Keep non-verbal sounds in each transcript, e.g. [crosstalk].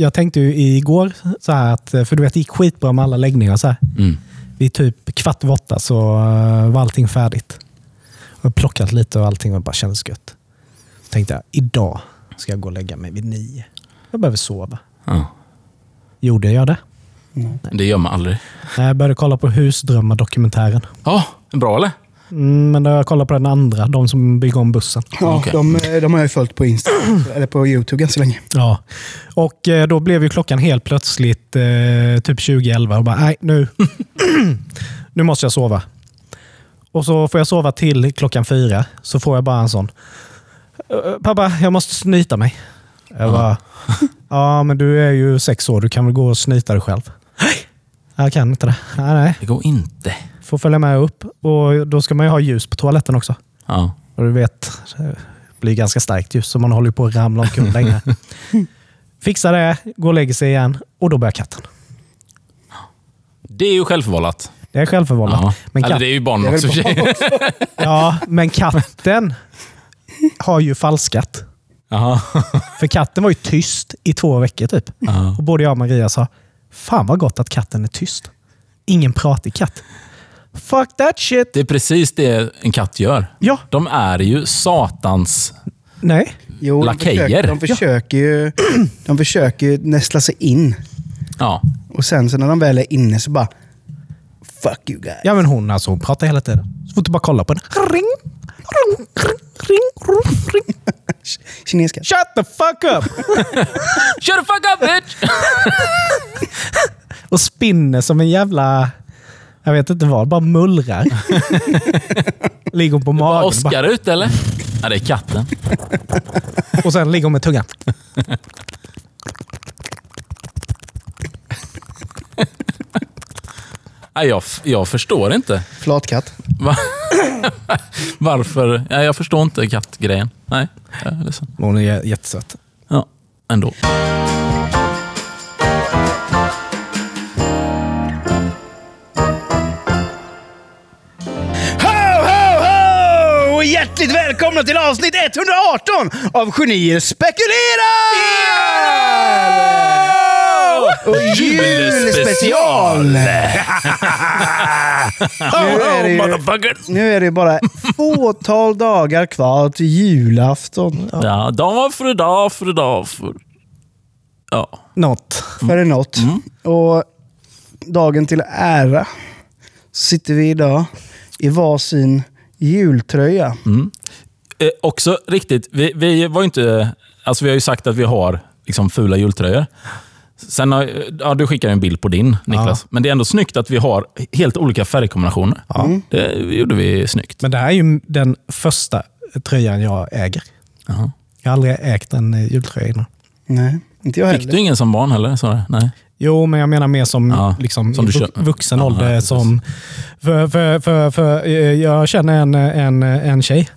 jag tänkte ju igår, så här att, för du vet, det gick skitbra med alla läggningar. Så här. Mm. Vid typ kvart över åtta så eh, var allting färdigt. Jag har plockat lite och allting var bara kändes gött. Tänkte jag, idag ska jag gå och lägga mig vid nio. Jag behöver sova. Ja. Gjorde jag det? Det gör man aldrig. Jag började kolla på Husdrömmar-dokumentären. Ja, bra eller? Mm, men då har jag kollat på den andra, de som bygger om bussen. Ja, Okej. de, de har jag ju följt på Insta, [clears throat] eller på YouTube ganska länge. Ja. Och eh, då blev ju klockan helt plötsligt eh, typ 2011 och bara, nej nu, [clears throat] nu måste jag sova. Och så får jag sova till klockan fyra, så får jag bara en sån. "Eh, Pappa, jag måste snyta mig. Jag bara, ja men du är ju sex år, du kan väl gå och snyta dig själv? Jag kan inte det. Nej, nej. Det går inte. Får följa med upp och då ska man ju ha ljus på toaletten också. Ja. Och du vet, det blir ganska starkt ljus så man håller på att ramla omkull [laughs] länge. Fixa det, gå och lägga sig igen och då börjar katten. Det är ju självförvållat. Det är självförvållat. Ja. Men, Eller katt, det är ju är också [laughs] ja, men katten har ju falskat. Jaha. För katten var ju tyst i två veckor typ. Ja. Och både jag och Maria sa, fan vad gott att katten är tyst. Ingen pratig katt. Fuck that shit! Det är precis det en katt gör. Ja, De är ju satans... nej. Jo, de Lakejer. försöker, de, försöker ju, [clears throat] de försöker ju nästla sig in. Ja. Och sen så när de väl är inne så bara... Fuck you guys. Ja men hon alltså, hon pratar hela tiden. Så fort du bara kolla på den. Ring, ring, ring, ring, ring. Kinesiska. Shut the fuck up! [laughs] Shut the fuck up bitch! [laughs] Och spinner som en jävla... Jag vet inte vad, bara mullrar. [laughs] ligger hon på magen Oskar ute eller? Ja, det är katten. bara, och sen ligger hon med tungan. Jag, jag förstår inte. Flatkatt. Va? [laughs] Varför? Ja, jag förstår inte kattgrejen. Nej, jag är ledsen. Hon är jä- jättesöt. Ja, ändå. Hjärtligt välkomna till avsnitt 118 av Genier spekulerar! Och julspecial! [laughs] nu, är det ju, nu är det bara fåtal dagar kvar till julafton. Ja, dag för dag för dag för... Ja. Något. För det något. Och dagen till ära sitter vi idag i varsin jultröja. Eh, också riktigt, vi, vi var inte... Alltså vi har ju sagt att vi har liksom fula jultröjor. Sen har, ja, du skickade en bild på din, Niklas. Men det är ändå snyggt att vi har helt olika färgkombinationer. Det gjorde vi snyggt. Men det här är ju den första tröjan jag äger. Jaha. Jag har aldrig ägt en eh, jultröja innan. Nej, inte jag Fick heller. du ingen som barn heller? Så, nej. Jo, men jag menar mer som, Ja, liksom, som vuxen Ja, ålder. precis. som, för, för, för, för, eh, jag känner en, en, en tjej.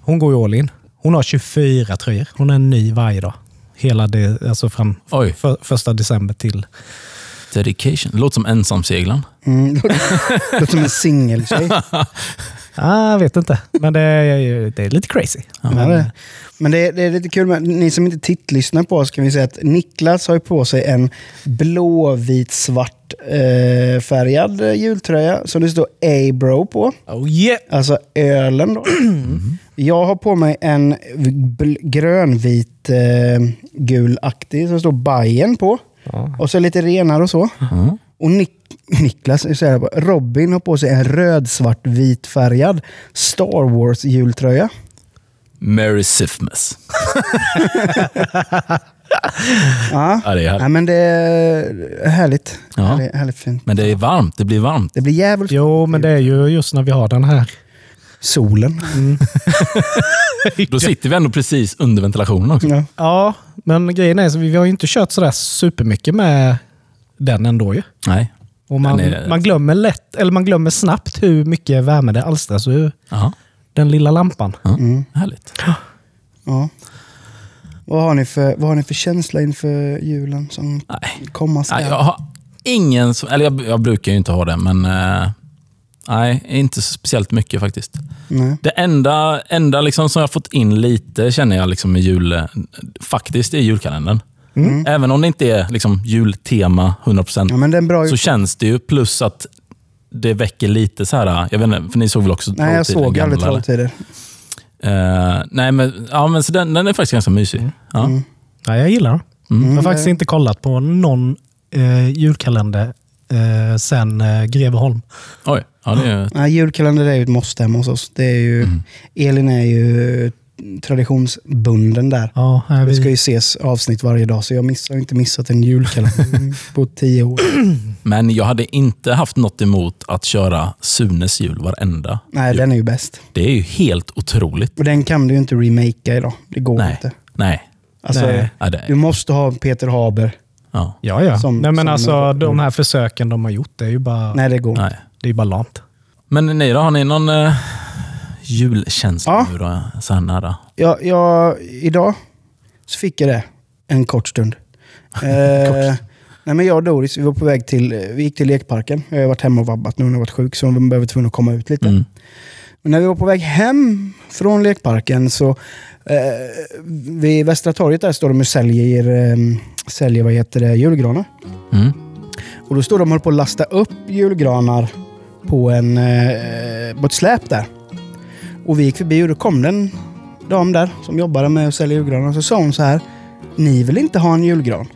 Hon går ju all in. Hon har 24 tröjor. Hon är ny varje dag. Hela det, alltså fram Oj. för, första december till... Dedication. Låter som ensamseglaren. Mm, låter som en singeltjej. [laughs] Ah, jag vet inte, men det är, ju- det är lite crazy. Ja, men, det. Men det, är- det är lite kul, med, ni som inte tittlyssnar på oss kan vi säga att Niklas har på sig en blåvit-svart eh, färgad eh, jultröja som det står A-bro på. oh yeah! Alltså ölen då. [clears throat] Jag har på mig en grönvit eh, gulaktig som står Bajen på. Och så lite renare och så. Och Nik- Niklas, det bara, Robin har på sig en röd-svart vitfärgad Star Wars jultröja. Mary Sifmas. [laughs] Ja. Ja, det är härligt. Nej, men det är härligt. Ja. Härligt, härligt fint. Men det är varmt. Det blir varmt. Det blir jävligt Jo, men det är ju just när vi har den här. Solen. [laughs] Då sitter vi ändå precis under ventilationen också. Ja. Ja, men grejen är så vi har ju inte kört sådär supermycket med den ändå ju. Nej. Och man, är- man glömmer lätt, eller man glömmer snabbt hur mycket värme det alstras ur den lilla lampan. Ja. Härligt. Ja. Vad, har ni för, vad har ni för känsla inför julen som Nej. komma skall? Nej, jag har ingen eller jag, jag brukar ju inte ha det, men eh, nej, inte så speciellt mycket faktiskt. Nej. Det enda, enda liksom som jag fått in lite, känner jag, liksom med jul, faktiskt är julkalendern. Även om det inte är liksom jultema 100%, Ja, men det är en bra så känns det ju. Plus att det väcker lite så här, jag vet inte, för ni såg väl också Nej, jag såg aldrig gamla? Trolltider. Eh, nej, men, ja, men så den, den är faktiskt ganska mysig. Ja. Ja, jag gillar den. Mm. Jag har faktiskt inte kollat på någon eh, julkalender eh, sen eh, Greveholm. Oj, ja, det är, Nej, julkalender är ju ett måste hemma hos oss. Det är ju, Mm. Elin är ju traditionsbunden där. Ja, här Det ska vi, ju ses avsnitt varje dag, så jag missar, har inte missat en julkalender [laughs] på tio år. men jag hade inte haft något emot att köra Sunes jul varenda. Nej, den är ju bäst. Det är ju helt otroligt. Och den kan du ju inte remakea idag. Det går Nej, inte. nej. Alltså, Nej. Ja, Du måste ha Peter Haber. Ja, ja, ja. som- Nej, men som- alltså, de här försöken de har gjort, det är ju bara, Nej, det går nej. det är ju bara lamt. Men ni då, har ni någon uh, julkänsla Ja. nu då? Så här nära? Jag, jag, idag så fick jag det en kort stund. [laughs] Eh, nej, men jag och Doris vi var på väg till, vi gick till lekparken. Jag har varit hemma och vabbat nu när jag varit sjuk, så vi behöver tvungna att komma ut lite. Mm. Men när vi var på väg hem från lekparken så eh, vid Västra torget där står de och säljer, eh, säljer vad heter det, julgranar. Mm. Och då står de och håller på att lasta upp julgranar på, en, eh, på ett släp där. Och vi gick förbi och då kom det en dam där som jobbade med att sälja julgranar. Och så sa hon så här. Ni vill inte ha en julgran?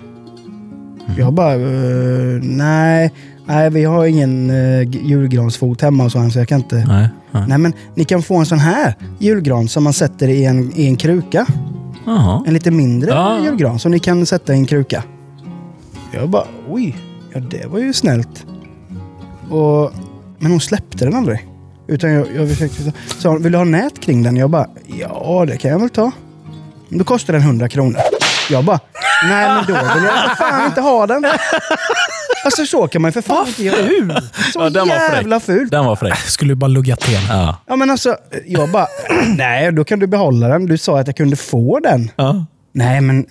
Jag bara, eh, nej, nej, vi har ingen eh, julgransfot hemma och så, så jag kan inte. Nej, nej. Nej men ni kan få en sån här julgran som man sätter i en, i en kruka. Jaha. En lite mindre Ja. julgran som ni kan sätta i en kruka. Jag bara, oj, ja det var ju snällt. Och, men hon släppte den aldrig. Utan jag, jag försökte, hon, vill du ha nät kring den? Jag bara, ja det kan jag väl ta. Då kostar den 100 kronor. Jag bara, nej men då vill jag för fan inte ha den. Alltså så kan man ju för fan inte göra. Så Ja, den var fräck. jävla fult. Den var fräck. Skulle ju bara lugga till. Ja. Ja men alltså, jag bara, [clears throat] nej då kan du behålla den. Du sa att jag kunde få den. Ja. Nej, men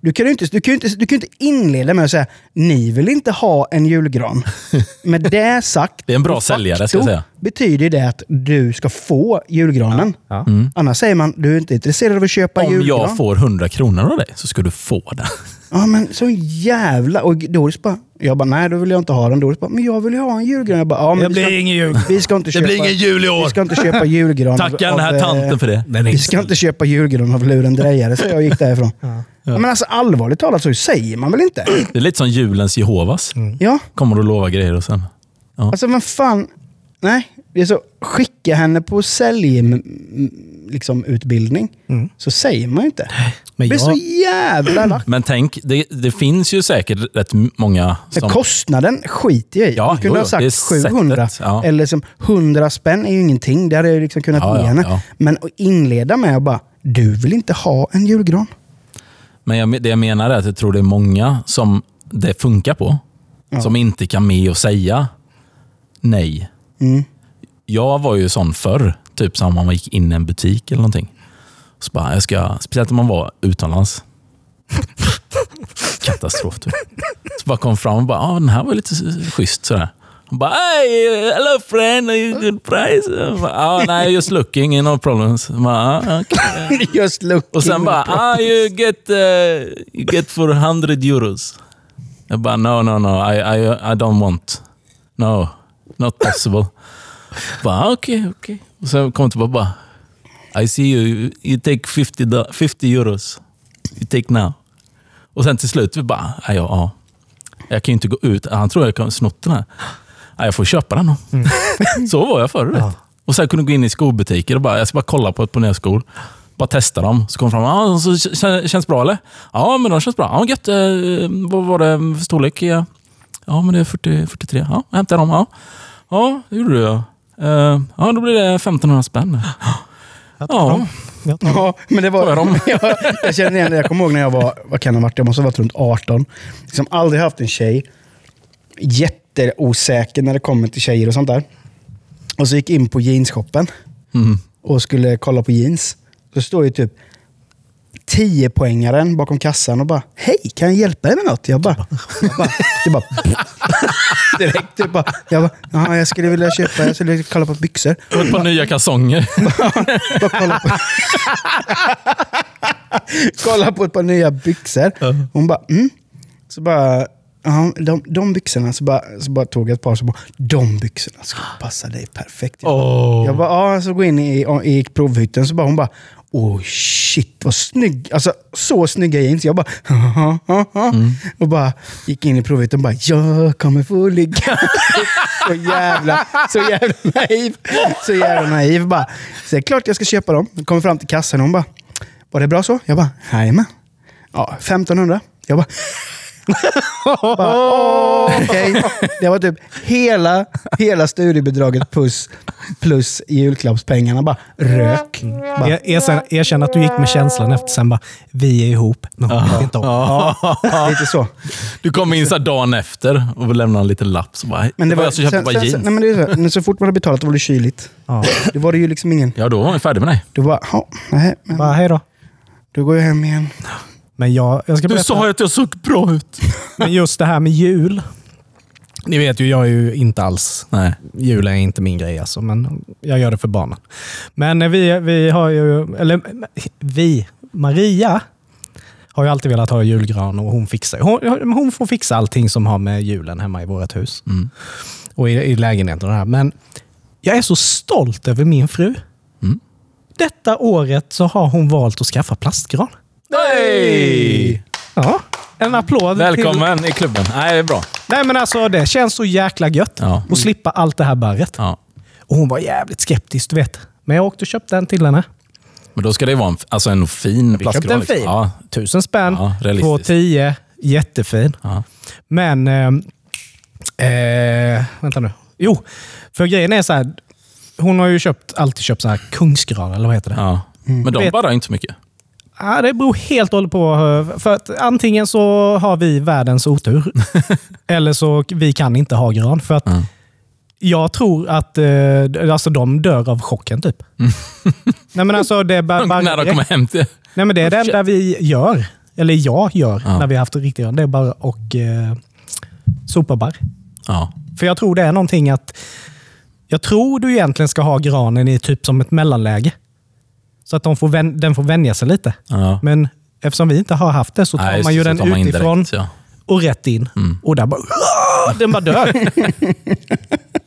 du kan ju inte, du kan ju inte, du kan ju inte inleda med att säga ni vill inte ha en julgran. [laughs] Med det sagt, Det är en bra de säljare, ska jag säga. betyder det att du ska få julgranen. Ja. Annars säger man du är inte intresserad av att köpa Om julgran. jag får 100 kronor av dig så ska du få den. Ja, men så jävla... Och Doris bara, jag bara, nej då vill jag inte ha den. Doris bara, men jag vill ju ha en julgran. Jag bara, ja, men Det vi blir ska, ingen jul. vi ska inte Det köpa, blir ingen jul i år. Vi ska inte köpa julgran. Tacka av- den här eh, tanten för det. Vi ska inte köpa julgran av lurendrejare, så jag gick därifrån. Ja. Men alltså allvarligt talat så säger man väl inte? Det är lite som julens Jehovas. Ja, Kommer och lova grejer och sen... alltså men fan. Nej, det är så. Skicka henne på sälj liksom, utbildning. Så säger man ju inte. Men Det jag, så jävla [clears throat] lack. Men tänk, det, det finns ju säkert rätt många Men som... Kostnaden skiter jag i. Ja, Man kunde jo, ha sagt det är 700. sättet, ja. Eller som 100 spänn är ju ingenting. Det hade jag liksom kunnat Ja, ge henne. ja. Men att inleda med att bara, du vill inte ha en julgran? Men jag, det jag menar är att jag tror det är många som det funkar på. Som inte kan med och säga nej. Mm. Jag var ju sån förr, typ som om man gick in i en butik eller någonting. Så bara, jag ska, speciellt om man var utomlands. [laughs] Katastrof. Typ. Så bara kom fram och bara, ah, den här var lite schysst sådär. Hon bara, hey, hello friend, are you good price? Bara, ah, nej, just looking, no problems. Bara, ah, okay. [laughs] Just look. Och sen bara, ah, you get, uh, you get for 100 euros. Jag bara, no, no, no, I, I, I don't want. No, not possible. bara, okej, okay, okej. Okay. Och sen kom tillbaka bara, I see you, you take 50, do- 50 euros. You take now. Och sen till slut, vi bara, ja, ja. Jag kan ju inte gå ut. Han tror jag kan snott den här. Ja, jag får köpa den då. [laughs] Så var jag förr. vet. Och sen kunde jag gå in i skobutiker och bara, jag ska bara kolla på ett par nya skor. Bara testa dem. Så kom fram, ah, så känns bra eller? Ja, men de känns bra. Ja, gött. Eh, vad var det för storlek? Ja, ja men det är 40, 43. Ja, jag dem. Ja, ja det gjorde du ja. Eh, ja, då blir det 1500 spänn. jag tar Ja. Jag tar. Ja, men det var... dem? [laughs] jag, jag känner igen det. Jag kommer ihåg när jag var, vad kan det ha varit? Jag måste ha varit runt 18. Liksom aldrig haft en tjej. Jätteosäker när det kommer till tjejer och sånt där. Och så gick jag in på jeansshoppen Mm. och skulle kolla på jeans. Så står ju typ tiopoängaren bakom kassan och bara Hej, kan jag hjälpa dig med något? Jag bara... Jag bara, jag bara [laughs] direkt. Typ bara, jag bara, "Ja, jag skulle vilja köpa, jag skulle kolla på byxor. Och ett par nya kalsonger. [laughs] Bara kolla på, kolla på ett par nya byxor. Hon bara, mm. Så bara, ja, de, de byxorna, så bara, så bara tog jag ett par så bara, de byxorna skulle passa dig perfekt. Jag bara, jag bara, ja, så gå in i, i provhytten så bara, hon bara, oh shit vad snygg. Alltså så snygga jeans. Jag bara, "Haha, haha." och bara gick in i provhytten och bara, jag kommer få ligga. [laughs] så jävla, så jävla naiv. Så jävla naiv. Bara, så är klart jag ska köpa dem. Kommer fram till kassan och hon bara, var det bra så? Jag bara, jajamän. Ja, 1500. Jag bara, bara, [laughs] okej. Det var typ hela, hela studiebidraget plus, plus julklappspengarna. Bara rök. Bara, Er- Erkänn, erkänn att du gick med känslan efter sen bara, vi är ihop. Men hon vet inte om. ja, lite så. Du kom in så dagen efter och lämnade en liten lapp. Så bara, Men det var, jag som köpte sen, bara jeans. sen, nej, men det är så, när så fort man hade betalat var det kyligt. Ja. Då var det ju liksom ingen... Ja, då var vi färdig med dig. Du bara, nej, men Bara, hej då. då går jag hem igen. Men jag, jag ska Du berätta. sa ju att jag såg bra ut. [laughs] Men just det här med jul. Ni vet ju, jag är ju inte alls... Nej. Jul är inte min grej alltså, men jag gör det för barnen. Men eh, vi, vi har ju... Eller vi, Maria har ju alltid velat ha julgran och hon fixar hon, hon får fixa allting som har med julen hemma i vårt hus. Mm. Och i, i lägenheten och det här. Men jag är så stolt över min fru. Mm. Detta året så har hon valt att skaffa plastgran. Nej! Ja, en applåd. Till, Välkommen i klubben. Nej, det är bra. Nej men alltså det känns så jäkla gött Ja. att slippa allt det här barret. Ja. Och hon var jävligt skeptisk, du vet. Men jag åkte och köpte en till henne. Men då ska det vara en, alltså en fin Vi köpte plastgran. en fin. Ja. Tusen spänn, Ja, realistiskt. två tio, jättefin. Ja. Men, eh, eh, vänta nu. Jo, för grejen är så här. Hon har ju köpt, alltid köpt så här kungsgran, eller vad heter det? Ja. Men de Vet- inte så mycket. Ja, det beror helt och hållet på. eh, För att antingen så har vi världens otur. [laughs] eller så vi kan inte ha gran. För att Mm. jag tror att eh, alltså, de dör av chocken typ. [laughs] Nej men alltså det är bara, bara När de kommer hem till... Nej men det är det enda vi gör. Eller jag gör Ja. när vi har haft riktigt gran. Det är bara och eh, sopa barr. Ja. För jag tror det är någonting att... Jag tror du egentligen ska ha granen i typ som ett mellanläge. Så att de får vän, den får vänja sig lite. ja. Men eftersom vi inte har haft det så tar Nej, man ju den utifrån direkt, ja. och rätt in. Mm. Och där bara... [laughs] Den bara dör. [laughs]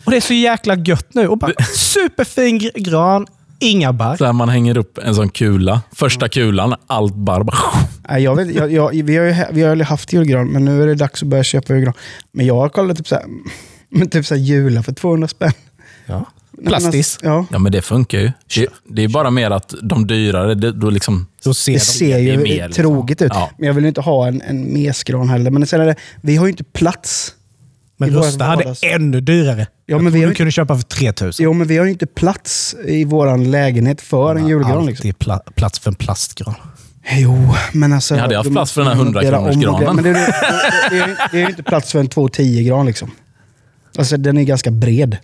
och det är så jäkla gött nu. Och bara, superfin gr- gran, inga barr. Så här man hänger upp en sån kula. Första kulan, allt barr. bara- [laughs] Nej, jag vet, jag, jag, vi har ju vi har ju haft julgran, men nu är det dags att börja köpa julgran. Men jag har kollat typ så här, men typ så här jular för 200 spänn. Ja. Plastis. Ja. Ja, men det funkar ju. Det, det är bara mer att de dyrare, det, då liksom... Då ser Det de. ser ju mer, liksom. tråkigt ut. Ja. Men jag vill ju inte ha en, en mesgran heller. Men sen är det, vi har ju inte plats. Men i vårt Rusta hade ännu dyrare. Ja, jag men tror vi har du ju- kunde köpa för 3000. Jo, men vi har ju inte plats i vår lägenhet för en julgran. Alltid Liksom. pla plats för en plastgran. Jo, men alltså... Ni hade haft plats för den här de 100 möblerar om och kronorsgranen. grejer. Men det, det, det, det, är ju- det är ju inte plats för en 210-gran liksom. Alltså den är ganska bred.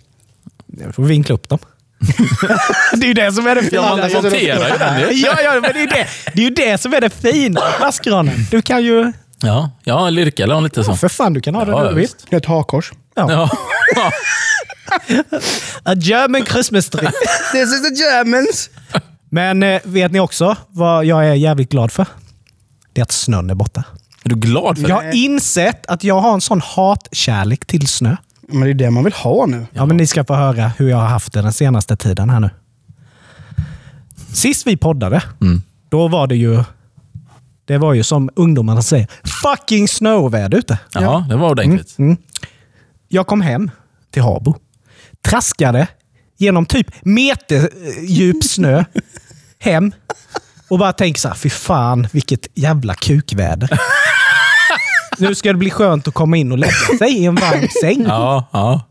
Jag får vinkla upp dem. [laughs] det är ju det som är det fina. Ja, man monterar ju den ju. Ja, ja, men det är, ju det. det är ju det som är det fina plastgranen. Du kan ju... Ja, ja lirka eller lite så. För fan, du kan ha det Ja, när du vill. visst. Ett hakkors. Ja. Ja. [laughs] A German Christmas tree. This is the Germans! Men eh, vet ni också vad jag är jävligt glad för? Det är att snön är borta. Är du glad för Jag det? har insett att jag har en sån hatkärlek till snö. Men det är det man vill ha nu. Ja, men ni ska få höra hur jag har haft det den senaste tiden här nu. Sist vi poddade, Mm. då var det ju... Det var ju som ungdomarna säger, fucking snöoväder ute. Ja, det var ordentligt. Mm. Jag kom hem till Habo. Traskade genom typ meterdjup snö hem och bara tänkte så här, fy fan vilket jävla kukväder. Nu ska det bli skönt att komma in och lägga sig i en varm säng. Ja, ja.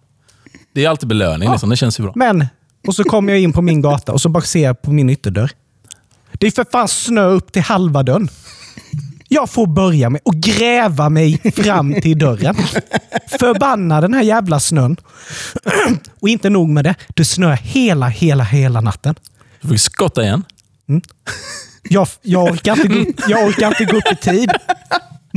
Det är alltid belöning, liksom. det känns ju bra. Men, och så kom jag in på min gata och så bara ser jag på min ytterdörr. Det är för fan snö upp till halva dörren. Jag får börja med att gräva mig fram till dörren. Förbanna den här jävla snön. Och inte nog med det. Det snöar hela, hela, hela natten. Du fick skotta igen. Jag, jag, orkar inte gå, jag orkar inte gå upp i tid.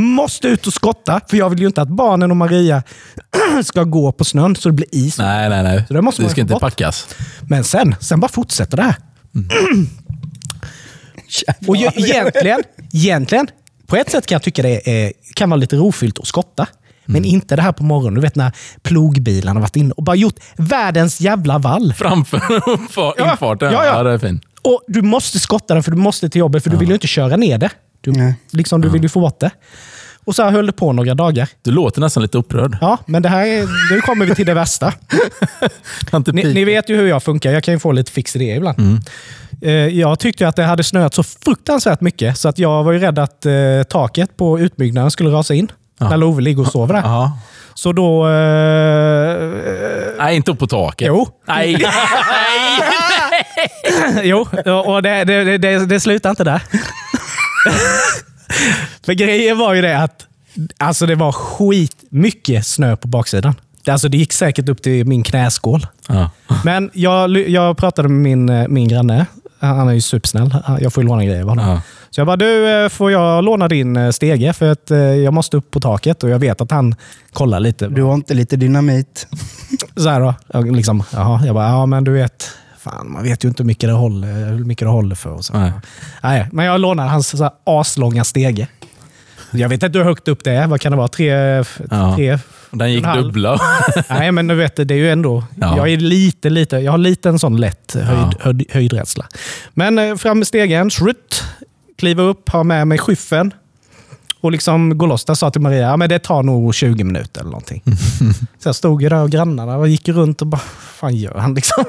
Måste ut och skotta, för jag vill ju inte att barnen och Maria [clears throat] ska gå på snön så det blir is. Nej, nej, nej. Så det måste man ska inte bort. packas. Men sen, sen bara fortsätter det här. [clears throat] Och ju, egentligen, egentligen, på ett sätt kan jag tycka det är, kan vara lite rofyllt att skotta. Men Mm. inte det här på morgonen. Du vet när plogbilarna varit inne och bara gjort världens jävla vall. Framför [laughs] uppfar- Ja, infarten. ja, ja. det är fint. Och du måste skotta den för du måste till jobbet för du vill ju inte köra ner det. Du, Nej. liksom, du vill ju få bort det. Och så här höll det på några dagar. Du låter nästan lite upprörd. Ja, men det här är, nu kommer vi till det värsta. [laughs] Ni, ni vet ju hur jag funkar. Jag kan ju få lite fix i det ibland. Mm. Eh, Jag tyckte att det hade snöat så fruktansvärt mycket så att jag var ju rädd att eh, taket på utbyggnaden skulle rasa in. När Love ligger och sover där. Ja. Så då... Eh, Nej, inte upp på taket. jo. Nej. [laughs] jo, och det, det, det, det slutar inte där. [laughs] För grejen var ju det att alltså det var skit mycket snö på baksidan. Det- Alltså det gick säkert upp till min knäskål. Ja. Men jag, jag pratade med min, eh, min granne. Han är ju supersnäll. Jag får ju låna grejer av honom. Ja. Så jag bara, du eh, får jag låna din eh, stege? För att jag måste upp på taket och jag vet att han kollar lite. Du har inte lite dynamit? [laughs] Så här då. Jag, liksom, jaha. jag bara, ja men du vet. Fan, man vet ju inte hur mycket det håller, hur mycket det håller för. Och så. Nej. Nej, men jag lånar hans så här, aslånga stege. Jag vet inte hur högt upp det är. Vad kan det vara? Tre? Ja. tre Den gick dubbla. [laughs] Nej, men du vet, det är ju ändå... Ja. Jag är lite, lite... Jag har lite en sån lätt höjd, höjd, höjdrädsla. Men eh, fram med stegen, srutt, kliva upp, ha med mig skyffen och liksom gå loss. Där sa till Maria, ja, men det tar nog 20 minuter eller någonting. [laughs] så jag stod ju där och grannarna och gick runt och bara, fan gör han [laughs] liksom?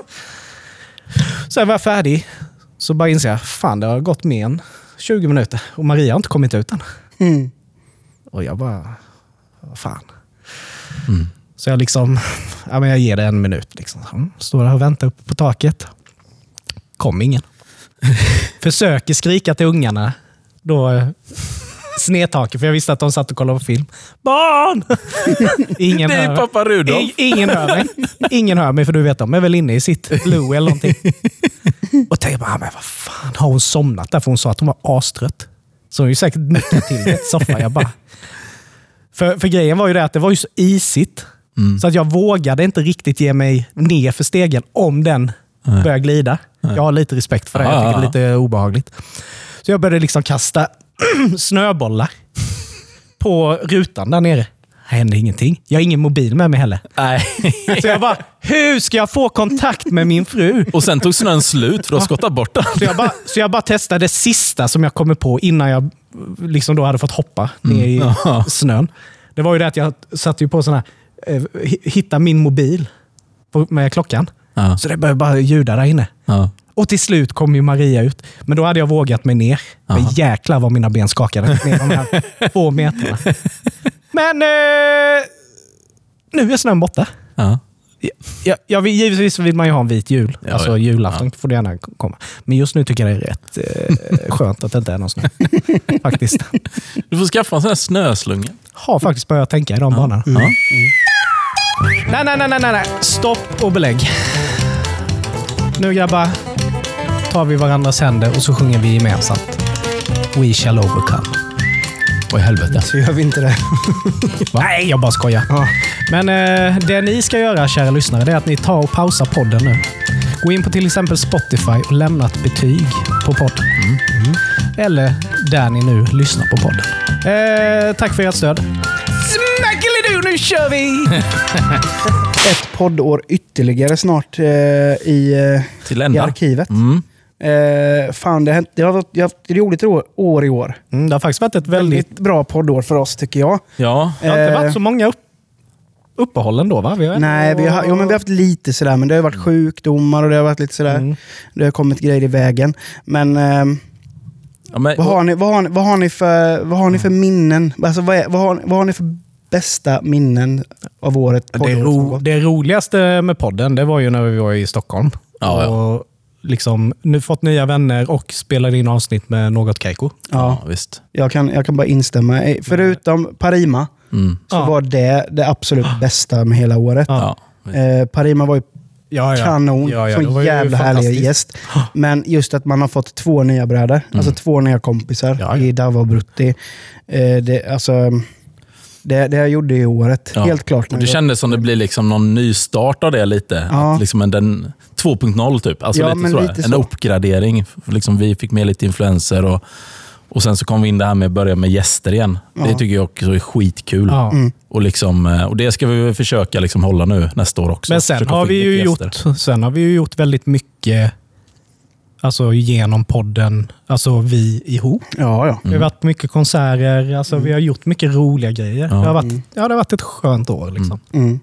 Så jag var färdig. Så bara inser jag, fan det har gått mer än 20 minuter och Maria har inte kommit ut än. Mm. Och jag bara, vad fan. Så jag liksom, ja men jag ger det en minut. Liksom. Mm, Står där och väntar uppe på taket. Kom ingen. [laughs] Försöker skrika till ungarna. Då snedtaket, för jag visste att de satt och kollade på film. Barn! [laughs] Ingen Det är hör, pappa Rudolf. I- ingen hör mig. Ingen hör mig, för du vet, de är väl inne i sitt Blue eller någonting. [laughs] Och tänkte bara, men vad fan, har hon somnat där? För hon sa att hon var astrött. Så hon har ju säkert nickat till i ett soffa. Jag bara... [laughs] För, för grejen var ju det att det var ju så isigt. Så att jag vågade inte riktigt ge mig ner för stegen om den började glida. Jag har lite respekt för det. Jag tycker det är lite obehagligt. Så jag började liksom kasta [clears throat] snöbollar på rutan där nere. Det hände ingenting. Jag har ingen mobil med mig heller. Nej. Så jag bara, hur ska jag få kontakt med min fru? Och sen tog snön slut för att skotta bort den. Så jag, bara, så jag bara testade det sista som jag kommer på innan jag liksom då hade fått hoppa ner i Ja. snön. Det var ju det att jag satte ju på sån här, eh, hi- hitta min mobil med klockan. Ja. Så det började bara ljuda där inne. Ja. Och till slut kom ju Maria ut. Men då hade jag vågat mig ner. Men jäklar vad mina ben skakade ner de här [laughs] två meterna. Men eh, nu är snön borta. Ja. Ja, ja, vi- givetvis vill man ju ha en vit jul. Ja, alltså ja. julafton får det gärna komma. Men just nu tycker jag det är rätt eh, skönt att det inte är någon snö. [laughs] faktiskt. Du får skaffa en sån här snöslunga. Har faktiskt börjat tänka i de banorna. Ja. Nej, nej, nej, nej, nej, nej. Stopp och belägg. Nu grabbar tar vi varandras händer och så sjunger vi gemensamt. We shall overcome. Vad i helvete? Så gör vi inte det. [laughs] Nej, jag bara skojar. Men eh, det ni ska göra, kära lyssnare, det är att ni tar och pausar podden nu. Gå in på till exempel Spotify och lämna ett betyg på podden. Mm. Eller där ni nu lyssnar på podden. Eh, tack för ert stöd. Smackelido, nu kör vi! [laughs] Ett poddår ytterligare snart eh, i, eh, Till i ända. arkivet. Mm. Eh, fan, det har, hänt- det har varit det har haft ett roligt år, i år. Mm, det har faktiskt varit ett väldigt... Väldigt bra poddår för oss tycker jag. Ja. Det har inte Eh, varit så många upp, uppehåll ändå va? Vi har Nej, vi har, jo, men vi har haft lite sådär, men det har varit sjukdomar och det har varit lite sådär. Mm. Det har kommit grejer i vägen. Men ja men, vad, har ni, vad, har ni, vad, har ni för, vad har ni för minnen? Alltså, vad, är, vad, har, vad har ni för bästa minnen av året? Det, ro, det roligaste med podden, det var ju när vi var i Stockholm. Ja, ja. Liksom nu fått nya vänner och spelade in avsnitt med Något Keiko. ja, visst. Jag kan, jag kan bara instämma. Eh, Förutom Parima Mm. så Ja. var det det absolut bästa med hela året. Ja. Eh, Parima var ju Ja, ja. kanon. Ja, ja, ju jävla härlig gäst. Men just att man har fått två nya bröder, alltså två nya kompisar Ja, ja. i Dava och Brutti. Eh, det, alltså, det, det jag gjorde i året, Ja. helt klart. Och det kändes som det blir liksom någon nystart av det lite. Ja. Att liksom en, den 2.0 typ. Alltså Ja, lite lite en så. uppgradering. Liksom vi fick med lite influenser och, och sen så kom vi in det här med att börja med gäster igen. Det tycker jag också är skitkul. Ja. Mm. Och, liksom, eh, och det ska vi försöka liksom hålla nu nästa år också. Men sen Försöka har, vi ju gjort, sen har vi ju gjort väldigt mycket alltså, genom podden, alltså vi ihop. Ja, ja. Vi har varit på mycket konserter, alltså, vi har gjort mycket roliga grejer. Ja. Det, har varit, ja, det har varit ett skönt år. Liksom. Mm,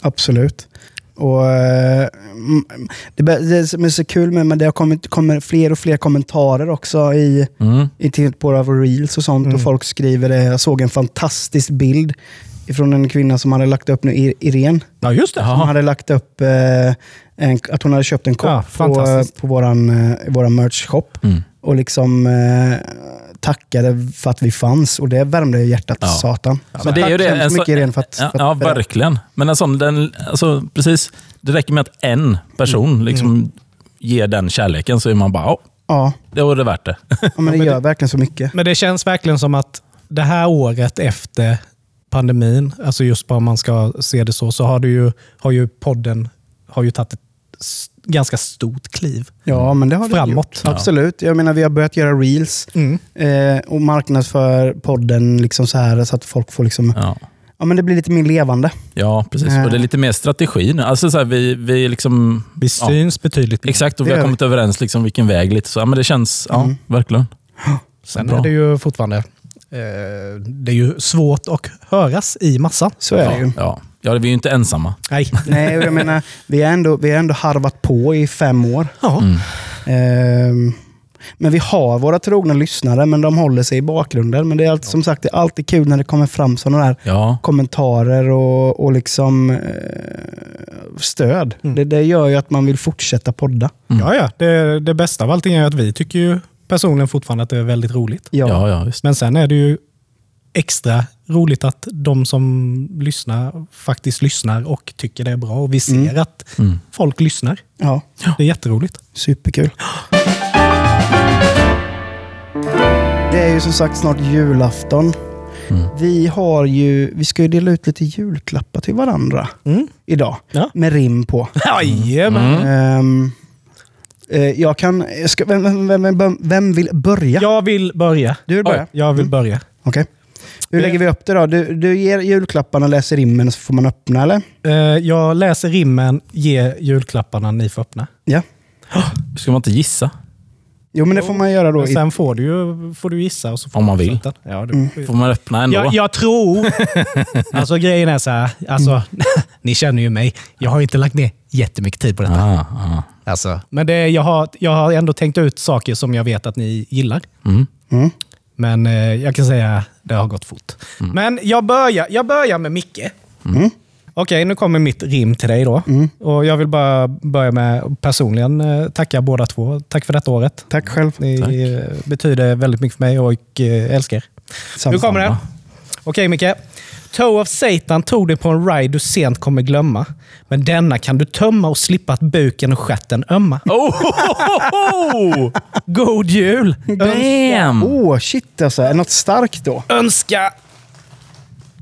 absolut. Och eh, mm, det, det som är så kul med men det har kommit kommer fler och fler kommentarer också i, Mm. i till på våra reels och sånt. Och folk skriver det. Jag såg en fantastisk bild från en kvinna som hade lagt upp nu, Ir- Irene. Ja, just det. Som hade lagt upp eh, en, att hon hade köpt en kopp Ja, på, på våran, eh, våran merch-shop. Mm. Och liksom eh, tackade för att vi fanns. Och det värmde hjärtat Ja. satan. Så Men det är ju det. så hemskt en så- mycket Irene för att... ja, för att ja, verkligen. Men en sån, den, alltså, precis, det räcker med att en person Mm. liksom ger den kärleken så är man bara, ja, Ja, det var det värt det. ja, men det [laughs] gör verkligen så mycket. Men det känns verkligen som att det här året efter pandemin, alltså just bara om man ska se det så, så har, det ju, har ju podden har ju tagit ett ganska stort kliv. Ja, men det har det Framåt. gjort. Absolut. Jag menar, vi har börjat göra reels Mm. eh, och marknadsför podden liksom så här så att folk får liksom... Ja. Ja. men det blir lite mer levande. Ja, precis. Nej. Och det är lite mer strategi nu. Alltså, så här, vi, vi liksom, Vi syns betydligt mer. exakt, och vi Det har kommit överens liksom vilken väg. Lite så. Ja, men det känns, ja, Mm. verkligen. [gasps] Sen Bra. är det ju fortfarande eh, det är ju svårt att höras i massan. Så är det ju. Ja, ja. vi är ju inte ensamma. Nej. Nej, jag menar, vi har ändå, vi ändå harvat på i fem år. Ja. Mm. Ehm, men vi har våra trogna lyssnare, men de håller sig i bakgrunden. Men det är alltid, som sagt det är alltid kul när det kommer fram sådana där Ja, kommentarer och, och liksom eh, stöd. Mm. Det, det gör ju att man vill fortsätta podda. Ja, ja. Det, det bästa av allting är att vi tycker ju personligen fortfarande att det är väldigt roligt. Ja. ja, ja visst. Men sen är det ju extra roligt att de som lyssnar faktiskt lyssnar och tycker det är bra. Och vi ser Mm. att Mm. folk lyssnar. ja, Det är jätteroligt. superkul. Det är ju som sagt snart julafton. Mm. Vi, har ju, vi ska ju dela ut lite julklappar till varandra Mm. idag. Ja. Med rim på. Jajamän. Mm. Eh, jag kan... jag Ska, vem, vem, vem, vem vill börja? Jag vill börja. Du vill börja? Jag vill börja. Okej. Hur Det- lägger vi upp det då? Du, du ger julklapparna, läser rimmen, så får man öppna eller? Eh, Jag läser rimmen, ger julklapparna, ni får öppna. Ja. Ska man inte gissa? Jo, men det får man göra då. Sen får du, ju, får du gissa. Och så får Om man vill. Ja, du, Mm. Får man öppna ändå? jag, jag tror... [laughs] alltså grejen är så här. Alltså, [laughs] ni känner ju mig. Jag har inte lagt ner jättemycket tid på detta. Ah, ah. Alltså, men det, jag, har, jag har ändå tänkt ut saker som jag vet att ni gillar. Mm. mm. Men eh, jag kan säga det har gått fort. Men jag börjar, jag börjar med Micke. Mm. Okej, nu kommer mitt rim till dig då. Och Jag vill bara börja med att personligen eh, tacka båda två. Tack för detta året. Tack själv. Ni Tack. eh, betyder väldigt mycket för mig och eh, älskar er. Nu kommer det. Okej Micke. Toe of Satan tog dig på en ride du sent kommer glömma. Men denna kan du tömma och slippa att buken och stjärten ömma. Oh, oh, oh, oh. God jul! Damn! Åh, shit alltså. Är det något starkt då? Önska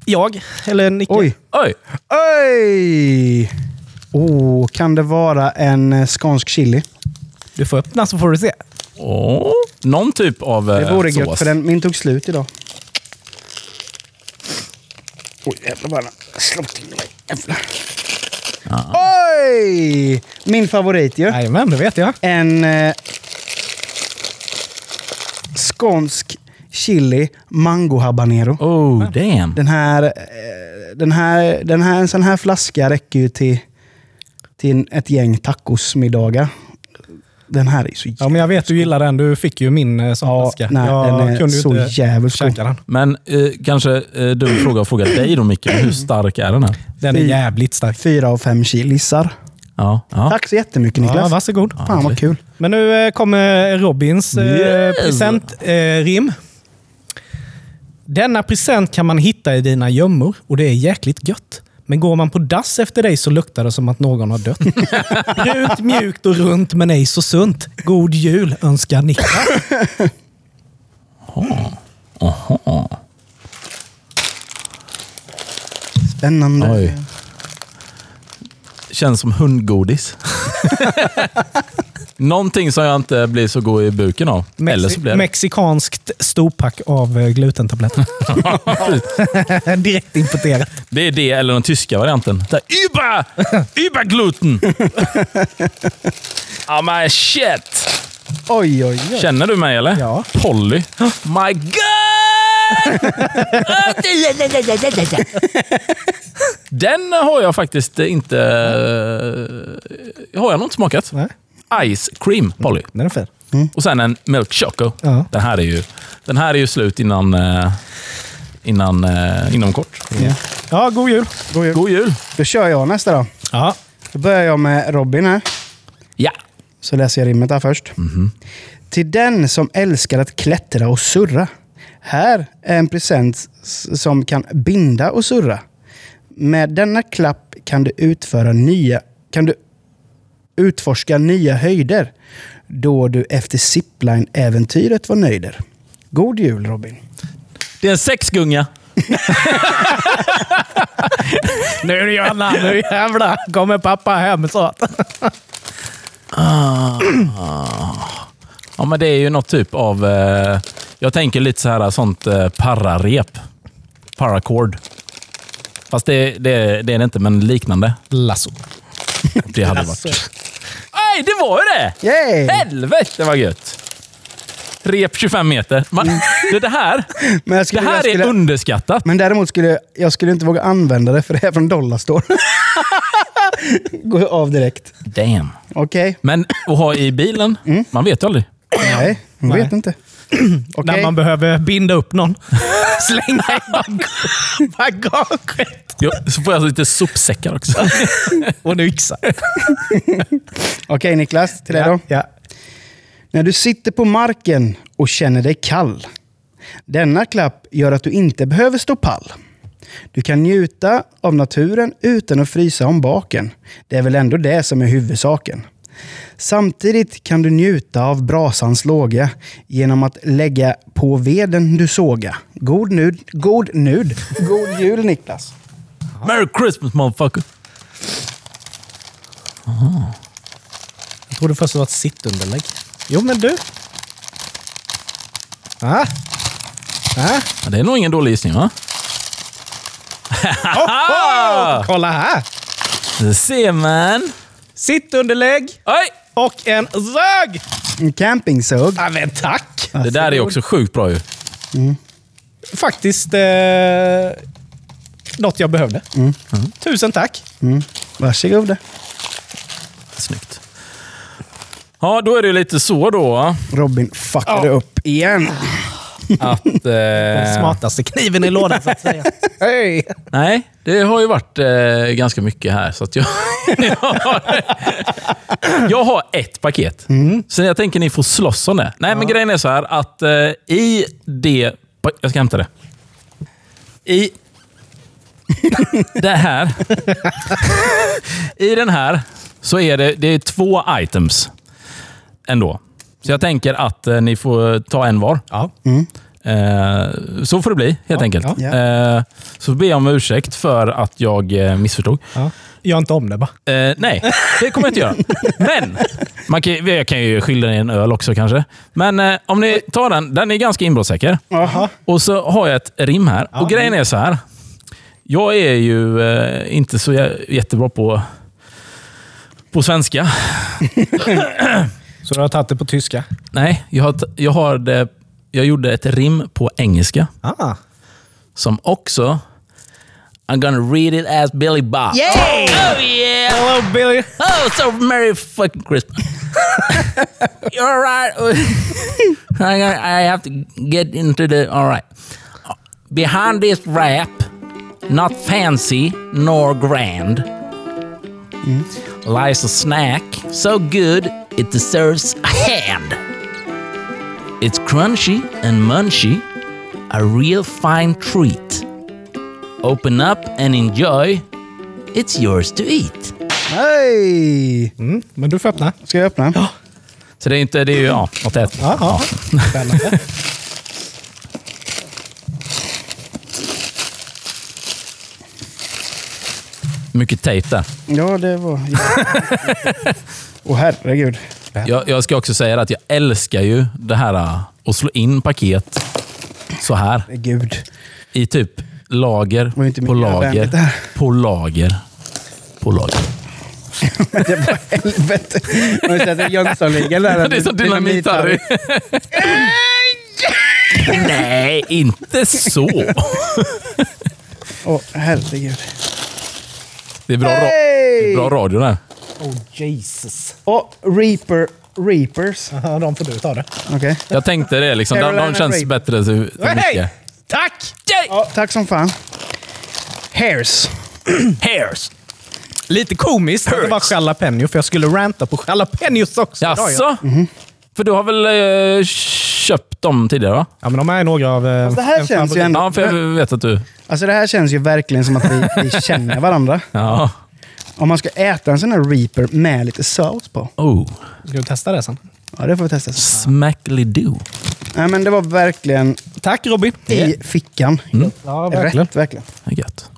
jag, eller Nicke. Oj. Oj! Oj! Oh, kan det vara en eh, skånsk chili? Du får öppna så får du se. Oh. Någon typ av Det eh, vore sås. gött, för den, min tog slut idag. Oj, jävlar bara. Slå till mig. Jävlar. Oj! Min favorit ju. Jajamän, det vet jag. En eh, skånsk chili mango habanero. Oh, damn. Den här, eh, den här, den här, en sån här flaska räcker ju till, till ett gäng tacosmiddagar. Den här är så Ja, men jag vet du gillar den. Du fick ju min eh, som Ja, flaska. nej, jag den är kunde ju så inte jävligt god. käka den. Men eh, kanske eh, dum fråga att fråga dig då Micke. Hur stark är den här? Den är jävligt stark. Fyra av fem kilisar. Ja. ja. Tack så jättemycket Ja, Niklas. varsågod. Fan vad kul. Men nu eh, kommer Robins eh, Yes. presentrim. Eh, rim. Denna present kan man hitta i dina gömmor och det är jäkligt gött. Men går man på dass efter dig så luktar det som att någon har dött. [laughs] Brunt, mjukt och runt men ej så sunt. God jul önskar Niklas. Aha. Spännande. Oj. Känns som hundgodis. [laughs] Någonting som jag inte blir så god i buken av. Eller så blir det. Mexikanskt storpack av eh, glutentabletter. [laughs] Direkt importerat. Det är det eller den tyska varianten. Über! Übergluten! [laughs] Ja men shit! Oj, oj, oj. Känner du mig eller? Ja. Polly. [gasps] My God! [laughs] Den har jag faktiskt inte... Har jag nog inte smakat. Nej. Ice cream Polly. Den är fin. Och sen en milk choco. Ja. Den, här är ju, den här är ju slut innan, eh, innan, eh, inom kort. Ja. Ja, god jul. God jul. God jul! Då kör jag nästa då. Ja. Då börjar jag med Robin här. Ja! Så läser jag rimmet här först. Till den som älskar att klättra och surra. Här är en present som kan binda och surra. Med denna klapp kan du utföra nya... Kan du utforska nya höjder. Då du efter zipline-äventyret var nöjder. God jul Robin. Det är en sexgunga. [laughs] Nu Johanna, nu jävlar kommer pappa hem snart. Ja, men det är ju något typ av... Eh, jag tänker lite så här sånt eh, pararep. Paracord. Fast det, det, det är det inte, men liknande. Lasso. Det hade varit... Nej, det var ju det! Yay! Helvete vad gött! Rep 25 meter. Man, det, det här, [laughs] Men, jag det skulle, här skulle, är underskattat. men däremot skulle jag, skulle inte våga använda det för det är från Dollarstore. [laughs] Gå av direkt. Damn. Okej? Men att ha i bilen, man vet ju aldrig. Nej, jag Nej. vet inte. [clears throat] Okej. När man behöver binda upp någon. [laughs] Slänga i bag- bagaget. Jo, så får jag lite sopsäckar också. [laughs] Och en yxa. [laughs] Okej Niklas, till dig då. Ja. När du sitter på marken och känner dig kall. Denna klapp gör att du inte behöver stå pall. Du kan njuta av naturen utan att frysa om baken. Det är väl ändå det som är huvudsaken. Samtidigt kan du njuta av brasans låga genom att lägga på veden du såga. God nud, god nud. God jul Niklas. Merry Christmas motherfucker! Jag trodde först det var ett sittunderlägg. Jo, men du. Ah. Ah. Ja, det är nog ingen dålig gissning va? Oh, kolla här! Det ser man. Sittunderlägg Oj! och en sög! En campingsåg. Ja, men tack! Det där är också sjukt bra ju. Faktiskt eh, något jag behövde. Tusen tack. Mm. Varsågod. Snyggt. Ja, då är det ju lite så då Robin fuckade upp igen. Att... Den [laughs] Eh, smartaste kniven i lådan så att säga. [laughs] Hej! nej, det har ju varit eh, ganska mycket här. Så att jag, [laughs] jag, har, jag har ett paket. Så jag tänker ni får slåss om det. Nej, men grejen är så här att eh, i det... Jag ska hämta det. I det här. I den här så är det, det är två items ändå. Så jag tänker att eh, ni får ta en var. Ja. Eh, så får det bli, helt enkelt. ja. Eh, så ber jag om ursäkt för att jag eh, missförstod. Ja. Gör inte om det bara. Eh, nej, det kommer jag inte göra. [laughs] Men, man kan, jag kan ju skylla i en öl också kanske. Men eh, om ni tar den, den är ganska inbrottssäker. Jaha. Och så har jag ett rim här. och grejen är så här. Jag är ju eh, inte så jä- jättebra på, på svenska. [laughs] [clears throat] Så du har tagit det på tyska? Nej, jag, har, jag, har det, jag gjorde ett rim på engelska. Ah. Som också... I'm gonna read it as Billy Bob. Yay! Oh yeah! Hello Billy! Oh, so merry fucking Christmas. [laughs] You're all right. I, have to get into the... All right. Behind this rap, not fancy nor grand, lies a snack so good it deserves a hand. It's crunchy and munchy, a real fine treat. Open up and enjoy it's yours to eat. Nej! Mm, men du får öppna. Ska jag öppna? Ja. Så det är inte, det är ju ja, att äta. Ja, ja. Spännande. Mycket tejp där. Ja, det var... Åh herregud. Jag, jag ska också säga att jag älskar ju det här äh, att slå in paket så här. Gud. I typ lager på lager på lager på lager. [laughs] Det var helvete. Du sett Jönssonligan där? [laughs] Det är som dynamit-Harry. [laughs] Nej, inte så. Åh herregud. Det är bra, ra- Hey! bra radio där. Oh Jesus. Och Reaper... Reapers. [laughs] De får du ta det. Okej. Jag tänkte det. Liksom. De, de Carolina känns Reaper. bättre till, till mycket. Tack! Ja, tack som fan. Hairs. [clears throat] Hairs. Lite komiskt att det var jalapeno, för jag skulle ranta på jalapenos också. idag, ja. Jaså? För du har väl eh, köpt dem tidigare va? Ja, men de är några av... eh, Det här känns ju ändå... Ja, för jag vet att du... Alltså det här känns ju verkligen som att vi, vi [laughs] känner varandra. Ja. Om man ska äta en sån här Reaper med lite sås på. Oh. Ska vi testa det sen? Ja, det får vi testa. sen. Smackly do. Nej, men det var verkligen Tack Robin. i fickan. Ja, verkligen. Rätt, verkligen. Det är gött.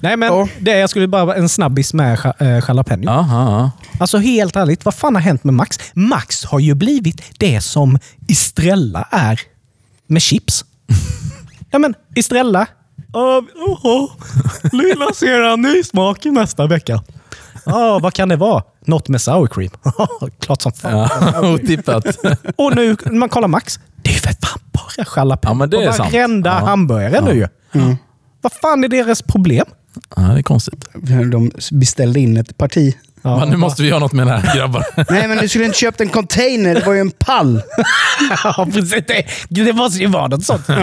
Nej, men Ja. det, jag skulle bara en snabbis med ja- eh, jalapeno. Ja, ja, ja. Alltså helt ärligt, vad fan har hänt med Max? Max har ju blivit det som Estrella är med chips. [laughs] ja men, Estrella. Uh, uh, lilla ser han nysmak i nästa vecka. Ja, vad kan det vara? Något med sour cream. [laughs] Klart som fan. ja. Otippat. [laughs] Och nu när man kollar Max, det är ju för fan bara jalapeno Ja, men det är på sant. varenda Ja. hamburgare nu ju. Vad fan är deras problem? Ja, det är konstigt. De beställde in ett parti. Ja, Men nu måste vi göra något med det här [laughs] grabbar. Nej, men du skulle inte köpt en container. Det var ju en pall. [laughs] Ja, precis. Det, det måste ju vara något sånt. Ja.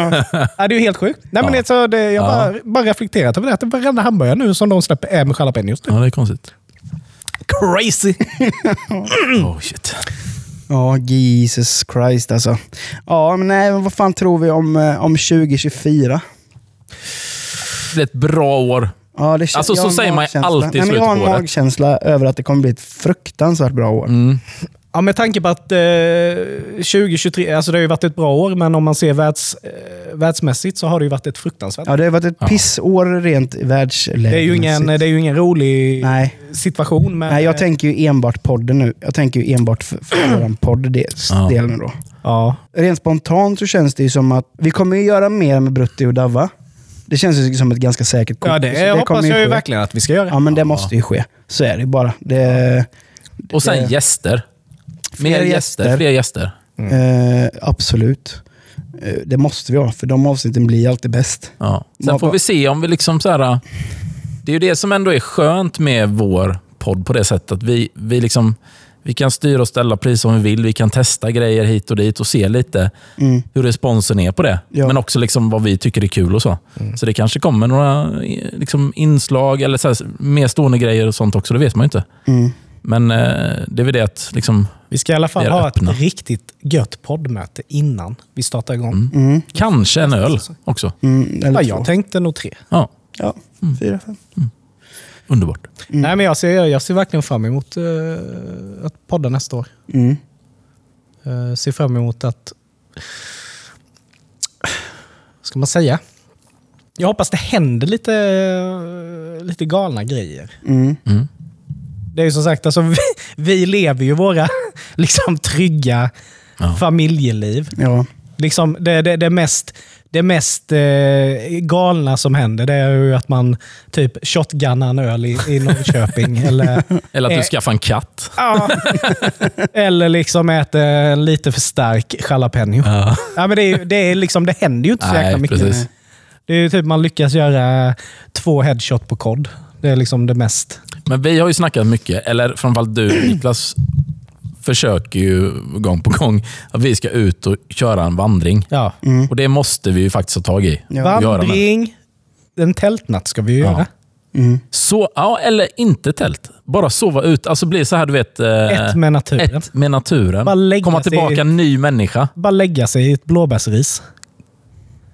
det är ju helt sjukt. Nej, men Ja. det, så det, jag Ja. bara, bara reflekterat över det. Att varenda hamburgare nu som de släpper är med jalapenos. Ja, det är konstigt. Crazy! [laughs] Oh shit. Ja, Jesus Christ alltså. Ja, men nej, vad fan tror vi om, eh, om 2024? Det är ett bra år. Ja, det Alltså, så säger man ju alltid i Nej, men Jag har en slutet på året. magkänsla över att det kommer bli ett fruktansvärt bra år. Mm. Ja, med tanke på att eh, 2023, alltså det har ju varit ett bra år, men om man ser världs, eh, världsmässigt så har det ju varit ett fruktansvärt. Ja, det har varit ett Ja. pissår rent världsläge. det, är ju ingen, det är ju ingen rolig Nej. situation. Men, Nej, jag tänker ju enbart podden nu. Jag tänker ju enbart för, för vår [clears throat] podd del, Ja. del nu då. Ja. Rent spontant så känns det ju som att vi kommer göra mer med Brutti och Davva. Det känns ju som ett ganska säkert kort. ja, det, Så hoppas jag ju verkligen att vi ska göra. Ja, men det måste ju ske. Så är det bara. Det, Och sen Det- gäster. Fler Mer gäster. gäster. Fler gäster. eh, absolut. Eh, det måste vi ha, för de avsnitten blir alltid bäst. Ja. Sen får vi se om vi liksom så här... Det är ju det som ändå är skönt med vår podd på det sättet. Att vi, vi, liksom, vi kan styra och ställa pris om vi vill. Vi kan testa grejer hit och dit och se lite Mm. hur responsen är på det. Ja. Men också liksom vad vi tycker är kul och så. Så det kanske kommer några liksom, inslag eller så här, mer stående grejer och sånt också. Det vet man ju inte. Mm. Men eh, det är väl det att liksom, Vi ska i alla fall ha öppna. ett riktigt gött poddmöte innan vi startar igång. Mm. kanske en öl också. Mm, eller Ja, jag tänkte nog tre. Ja, Ja, fyra, fem. Underbart. Nej, men jag, ser, jag ser verkligen fram emot uh, att podda nästa år. Mm. Uh, ser fram emot att... ska man säga? Jag hoppas det händer lite, eh, lite galna grejer. Mm. Mm. Det är ju som sagt, alltså, vi, vi lever ju våra [laughs] liksom, trygga Ja. familjeliv. Ja. Liksom det, det, det mest, det mest eh, galna som händer det är ju att man typ shotgunnar en öl i, i Norrköping. [laughs] eller, Eller att du Eh. skaffar en katt. ja, eller liksom äter en lite för stark jalapeno. Ja. Ja, men det, är, det, är liksom, det händer ju inte så jäkla Nej, mycket. precis. Det är ju typ man lyckas göra två headshot på kod. Det är liksom det mest... Men vi har ju snackat mycket, eller framförallt du Niklas, försöker ju gång på gång att vi ska ut och köra en vandring. Ja. Och det måste vi ju faktiskt ha tag i. Ja. Vandring, en tältnatt ska vi ju Ja. göra. Mm. Så, ja, eller inte tält. Bara sova ut. Alltså bli så här, du vet... eh, Ett med naturen. ett med naturen. Bara Komma tillbaka i- en ny människa. Bara lägga sig i ett blåbärsris.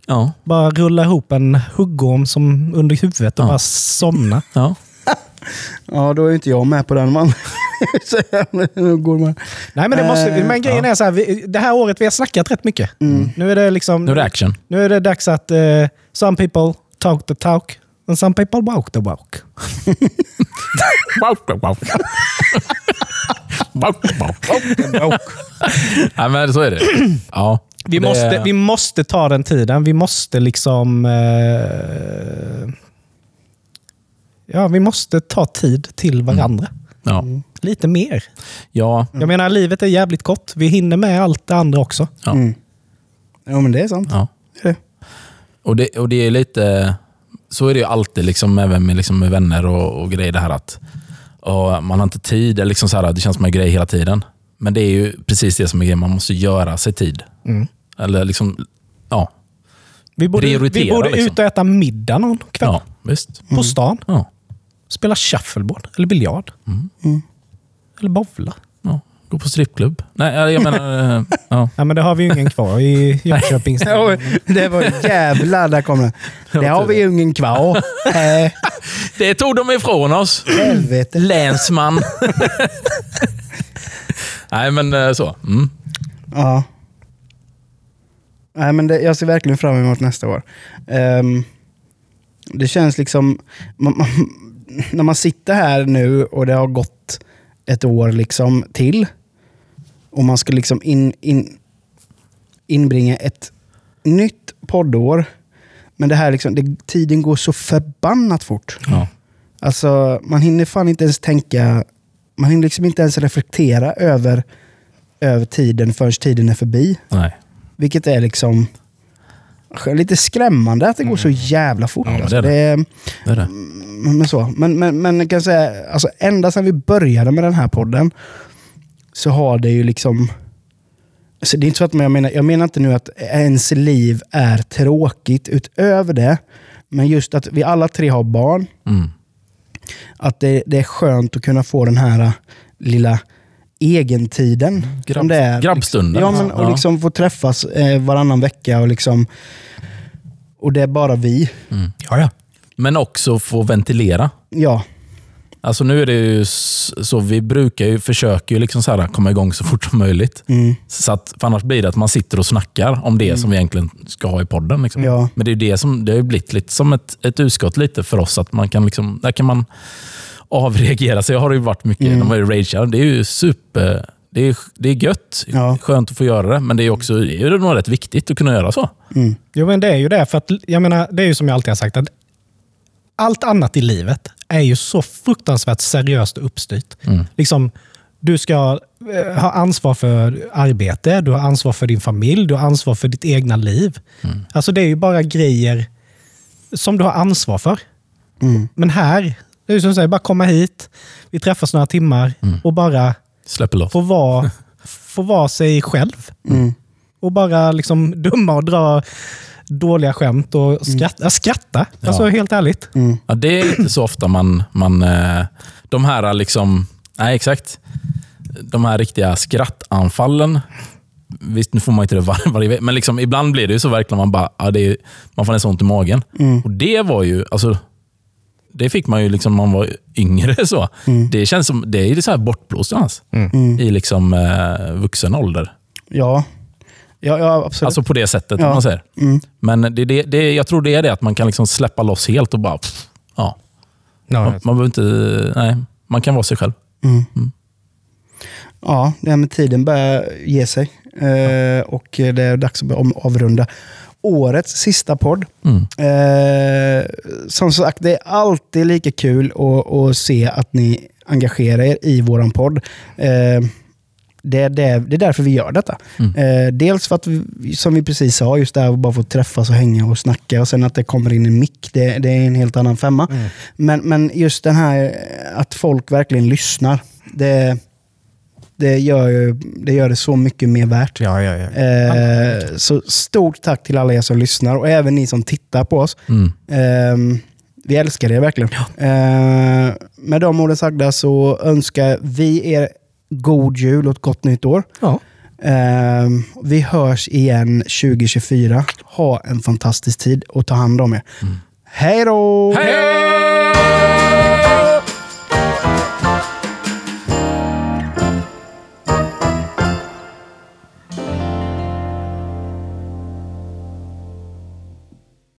Ja. Bara rulla ihop en huggorm som under huvudet och Ja. bara somna. ja. [laughs] Ja, då är inte jag med på den man. [laughs] Går man. Nej, men, det måste, Eh, men grejen är så här, vi, det här året vi har snackat rätt mycket. Nu är det liksom... Nu är det action. Nu är det dags att uh, some people talk the talk and some people walk the walk. [laughs] Nej, [laughs] men så är det. [clears throat] Ja. Vi, Det- måste, vi måste ta den tiden. Vi måste liksom... eh, ja, vi måste ta tid till varandra. Ja. Lite mer. Ja. Jag menar, livet är jävligt kort. Vi hinner med allt det andra också. Ja. Mm. Ja, men det är sant. ja. Det är det. Och, det, och det är lite... Så är det ju alltid, liksom, även med, liksom, med vänner och, och grejer. Det här att och man har inte tid. Eller liksom så här, det känns som en grej hela tiden. Men det är ju precis det som är grejen. Man måste göra sig tid. Eller liksom... Ja. Vi borde, vi borde liksom. ut och äta middag någon kväll. ja visst. På stan. Ja. Spela shuffleboard eller biljard. Eller bowla. ja. Gå på strippklubb. Nej, jag menar... eh, ja. [laughs] Ja, men det har vi ju ingen kvar i [laughs] Jönköping. [laughs] Det var jävlar, där kom det. Det har vi ju ingen kvar. Det tog de ifrån oss. helvete. Länsman. Nej, men eh, så. Mm. Ja. Nej, men det, jag ser verkligen fram emot nästa år. Ehm, det känns liksom... Man, man, när man sitter här nu och det har gått ett år liksom till och man ska liksom in, in, inbringa ett nytt poddår. Men det här liksom, det, tiden går så förbannat fort. Ja. Alltså, man hinner fan inte ens tänka... Man hinner liksom inte ens reflektera över, över tiden förrän tiden är förbi. Nej. Vilket är liksom lite skrämmande att det går så jävla fort. Ja, det är alltså. det. det är, Det är det. Men, så. Men, men, men jag kan säga, alltså, ända sedan vi började med den här podden så har det ju liksom... Alltså, det är inte så att jag, menar, jag menar inte nu att ens liv är tråkigt utöver det. Men just att vi alla tre har barn. Mm. Att det, det är skönt att kunna få den här lilla egentiden. Grabb- som det är. grabbstunden, Ja, liksom. men, och liksom få träffas eh, varannan vecka. Och, liksom, och det är bara vi. Ja, ja. Men också få ventilera. Ja, Alltså nu är det ju så, vi brukar ju försöka ju liksom så här komma igång så fort som möjligt. mm, Så att, för annars blir det att man sitter och snackar om det som vi egentligen ska ha i podden. Liksom. Ja. Men det är ju det som det har ju blivit lite som ett, ett utskott lite för oss. att man kan liksom, Där kan man avreagera sig. Jag har ju varit mycket Mm. när man är ragear. Det är ju super... Det är, det är gött. Ja. Skönt att få göra det. Men det är också det är ju nog rätt viktigt att kunna göra så. mm, Jo, men det är ju det. För att, jag menar, det är ju som jag alltid har sagt. att Allt annat i livet är ju så fruktansvärt seriöst och uppstyrt. Liksom, du ska eh, ha ansvar för arbete, du har ansvar för din familj, du har ansvar för ditt egna liv. Alltså Det är ju bara grejer som du har ansvar för. mm. Men här, det är som du säger, bara komma hit, vi träffas några timmar och bara få vara, få vara sig själv. Mm. Och bara liksom dumma och dra dåliga skämt och skratta. skratta. Alltså helt ärligt. Ja, det är inte så ofta man... man eh, de här liksom... Nej, exakt. De här riktiga skrattanfallen. Visst, nu får man inte det var, varje vecka, men liksom, ibland blir det ju så verkligen man bara... Ja, det är, man får nästan ont i magen. Och det var ju... Alltså, det fick man ju liksom när man var yngre. så. Det känns som det är så här bortblåst någonstans. I liksom, eh, vuxen ålder. ja. Ja, ja, absolut. Alltså på det sättet, Ja. om man säger. Mm. Men det, det, det, jag tror det är det, att man kan liksom släppa loss helt och bara... Pff, ja. Man, man behöver inte... Nej, man kan vara sig själv. Ja, det här med tiden börjar ge sig. Eh, och det är dags att börja om- avrunda årets sista podd. Mm. Eh, som sagt, det är alltid lika kul att, att se att ni engagerar er i våran podd. Eh, det, är det, det är därför vi gör detta. Eh, dels för att, vi, som vi precis sa, just det här att bara få träffas och hänga och snacka och sen att det kommer in en mick, det, det är en helt annan femma. Men, men just den här eh, att folk verkligen lyssnar, det, det, gör, ju, det gör det så mycket mer värt. Ja, ja, ja. Eh, så stort tack till alla er som lyssnar och även ni som tittar på oss. Mm. Eh, vi älskar er verkligen. Eh, med de orden sagda så önskar vi er god jul och ett gott nytt år. ja. Eh, vi hörs igen 2024. Ha en fantastisk tid och ta hand om er. Hej då! Hej!